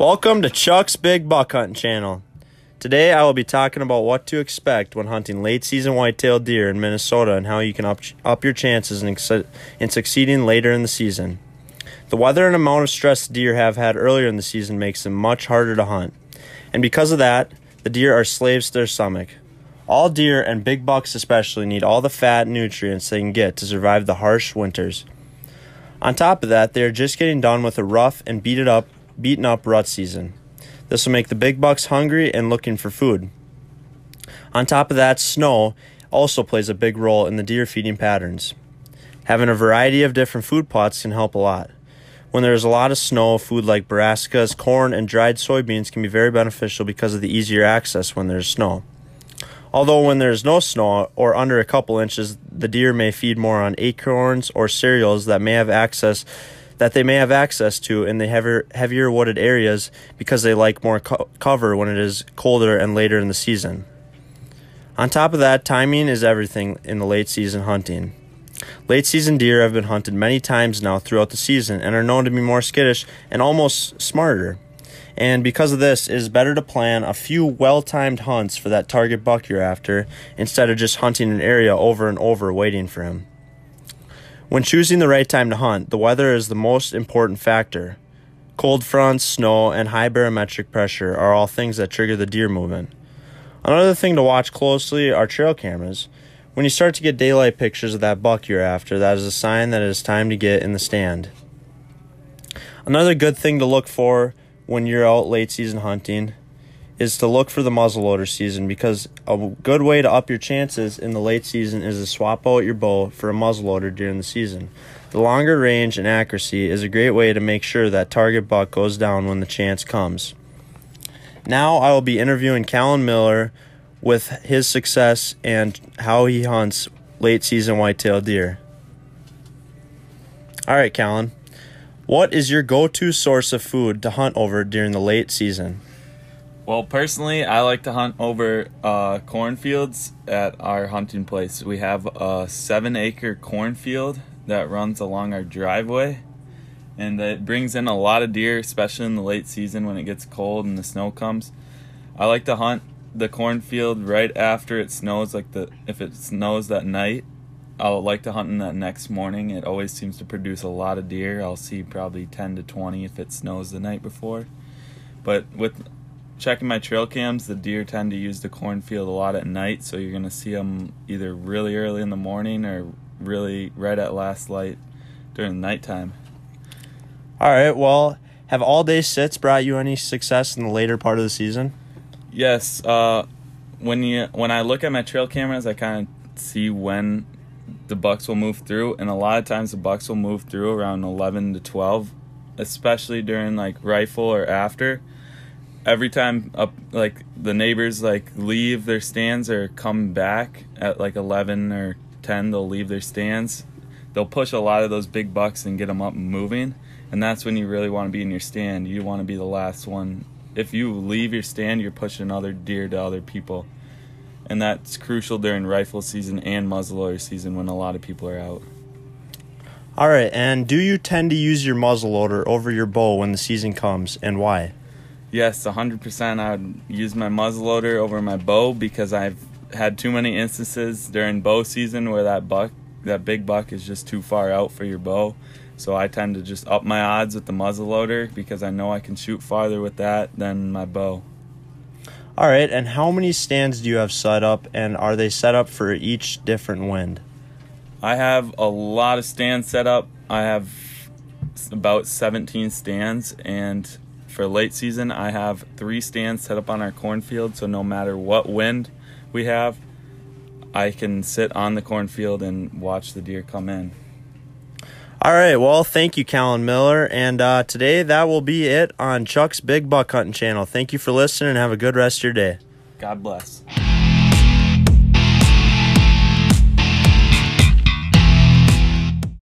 Welcome to Chuck's Big Buck Hunting Channel. Today I will be talking about what to expect when hunting late season whitetail deer in Minnesota and how you can up, up your chances in, in succeeding later in the season. The weather and amount of stress deer have had earlier in the season makes them much harder to hunt. And because of that, the deer are slaves to their stomach. All deer, and big bucks especially, need all the fat and nutrients they can get to survive the harsh winters. On top of that, they are just getting done with a rough and beat it up, beaten up rut season. This will make the big bucks hungry and looking for food. On top of that, snow also plays a big role in the deer feeding patterns. Having a variety of different food plots can help a lot. When there is a lot of snow, food like brassicas, corn, and dried soybeans can be very beneficial because of the easier access when there's snow. Although when there's no snow or under a couple inches, the deer may feed more on acorns or cereals that may have access that they may have access to in the heavier, heavier wooded areas because they like more co- cover when it is colder and later in the season. On top of that, timing is everything in the late season hunting. Late season deer have been hunted many times now throughout the season and are known to be more skittish and almost smarter. And because of this, it is better to plan a few well timed hunts for that target buck you're after instead of just hunting an area over and over waiting for him. When choosing the right time to hunt, the weather is the most important factor. Cold fronts, snow, and high barometric pressure are all things that trigger the deer movement. Another thing to watch closely are trail cameras. When you start to get daylight pictures of that buck you're after, that is a sign that it is time to get in the stand. Another good thing to look for when you're out late season hunting is to look for the muzzleloader season because a good way to up your chances in the late season is to swap out your bow for a muzzleloader during the season. The longer range and accuracy is a great way to make sure that target buck goes down when the chance comes. Now I will be interviewing Callan Miller with his success and how he hunts late season whitetail deer. All right, Callan. What is your go to source of food to hunt over during the late season? Well, personally, I like to hunt over uh, cornfields at our hunting place. We have a seven acre cornfield that runs along our driveway, and it brings in a lot of deer, especially in the late season when it gets cold and the snow comes. I like to hunt the cornfield right after it snows, like the if it snows that night I'll like to hunt in that next morning. It always seems to produce a lot of deer. I'll see probably 10 to 20 if it snows the night before. But with checking my trail cams, the deer tend to use the cornfield a lot at night, so you're going to see them either really early in the morning or really right at last light during the nighttime. All right, well, have all day sits brought you any success in the later part of the season? Yes, uh, when you when I look at my trail cameras, I kind of see when the bucks will move through and a lot of times the bucks will move through around 11 to 12 especially during like rifle or after every time up like the neighbors like leave their stands or come back at like 11 or 10 they'll leave their stands. They'll push a lot of those big bucks and get them up and moving. And that's when you really want to be in your stand. You want to be the last one. If you leave your stand you're pushing other deer to other people. And that's crucial during rifle season and muzzleloader season when a lot of people are out. All right, and do you tend to use your muzzleloader over your bow when the season comes, and why? Yes, 100%. I would use my muzzleloader over my bow because I've had too many instances during bow season where that buck, that big buck, is just too far out for your bow. So I tend to just up my odds with the muzzleloader because I know I can shoot farther with that than my bow. All right, and how many stands do you have set up, and are they set up for each different wind? I have a lot of stands set up. I have about 17 stands, and for late season, I have three stands set up on our cornfield. So no matter what wind we have, I can sit on the cornfield and watch the deer come in. All right. Well, thank you, Callan Miller. And uh, today, that will be it on Chuck's Big Buck Hunting channel. Thank you for listening and have a good rest of your day. God bless.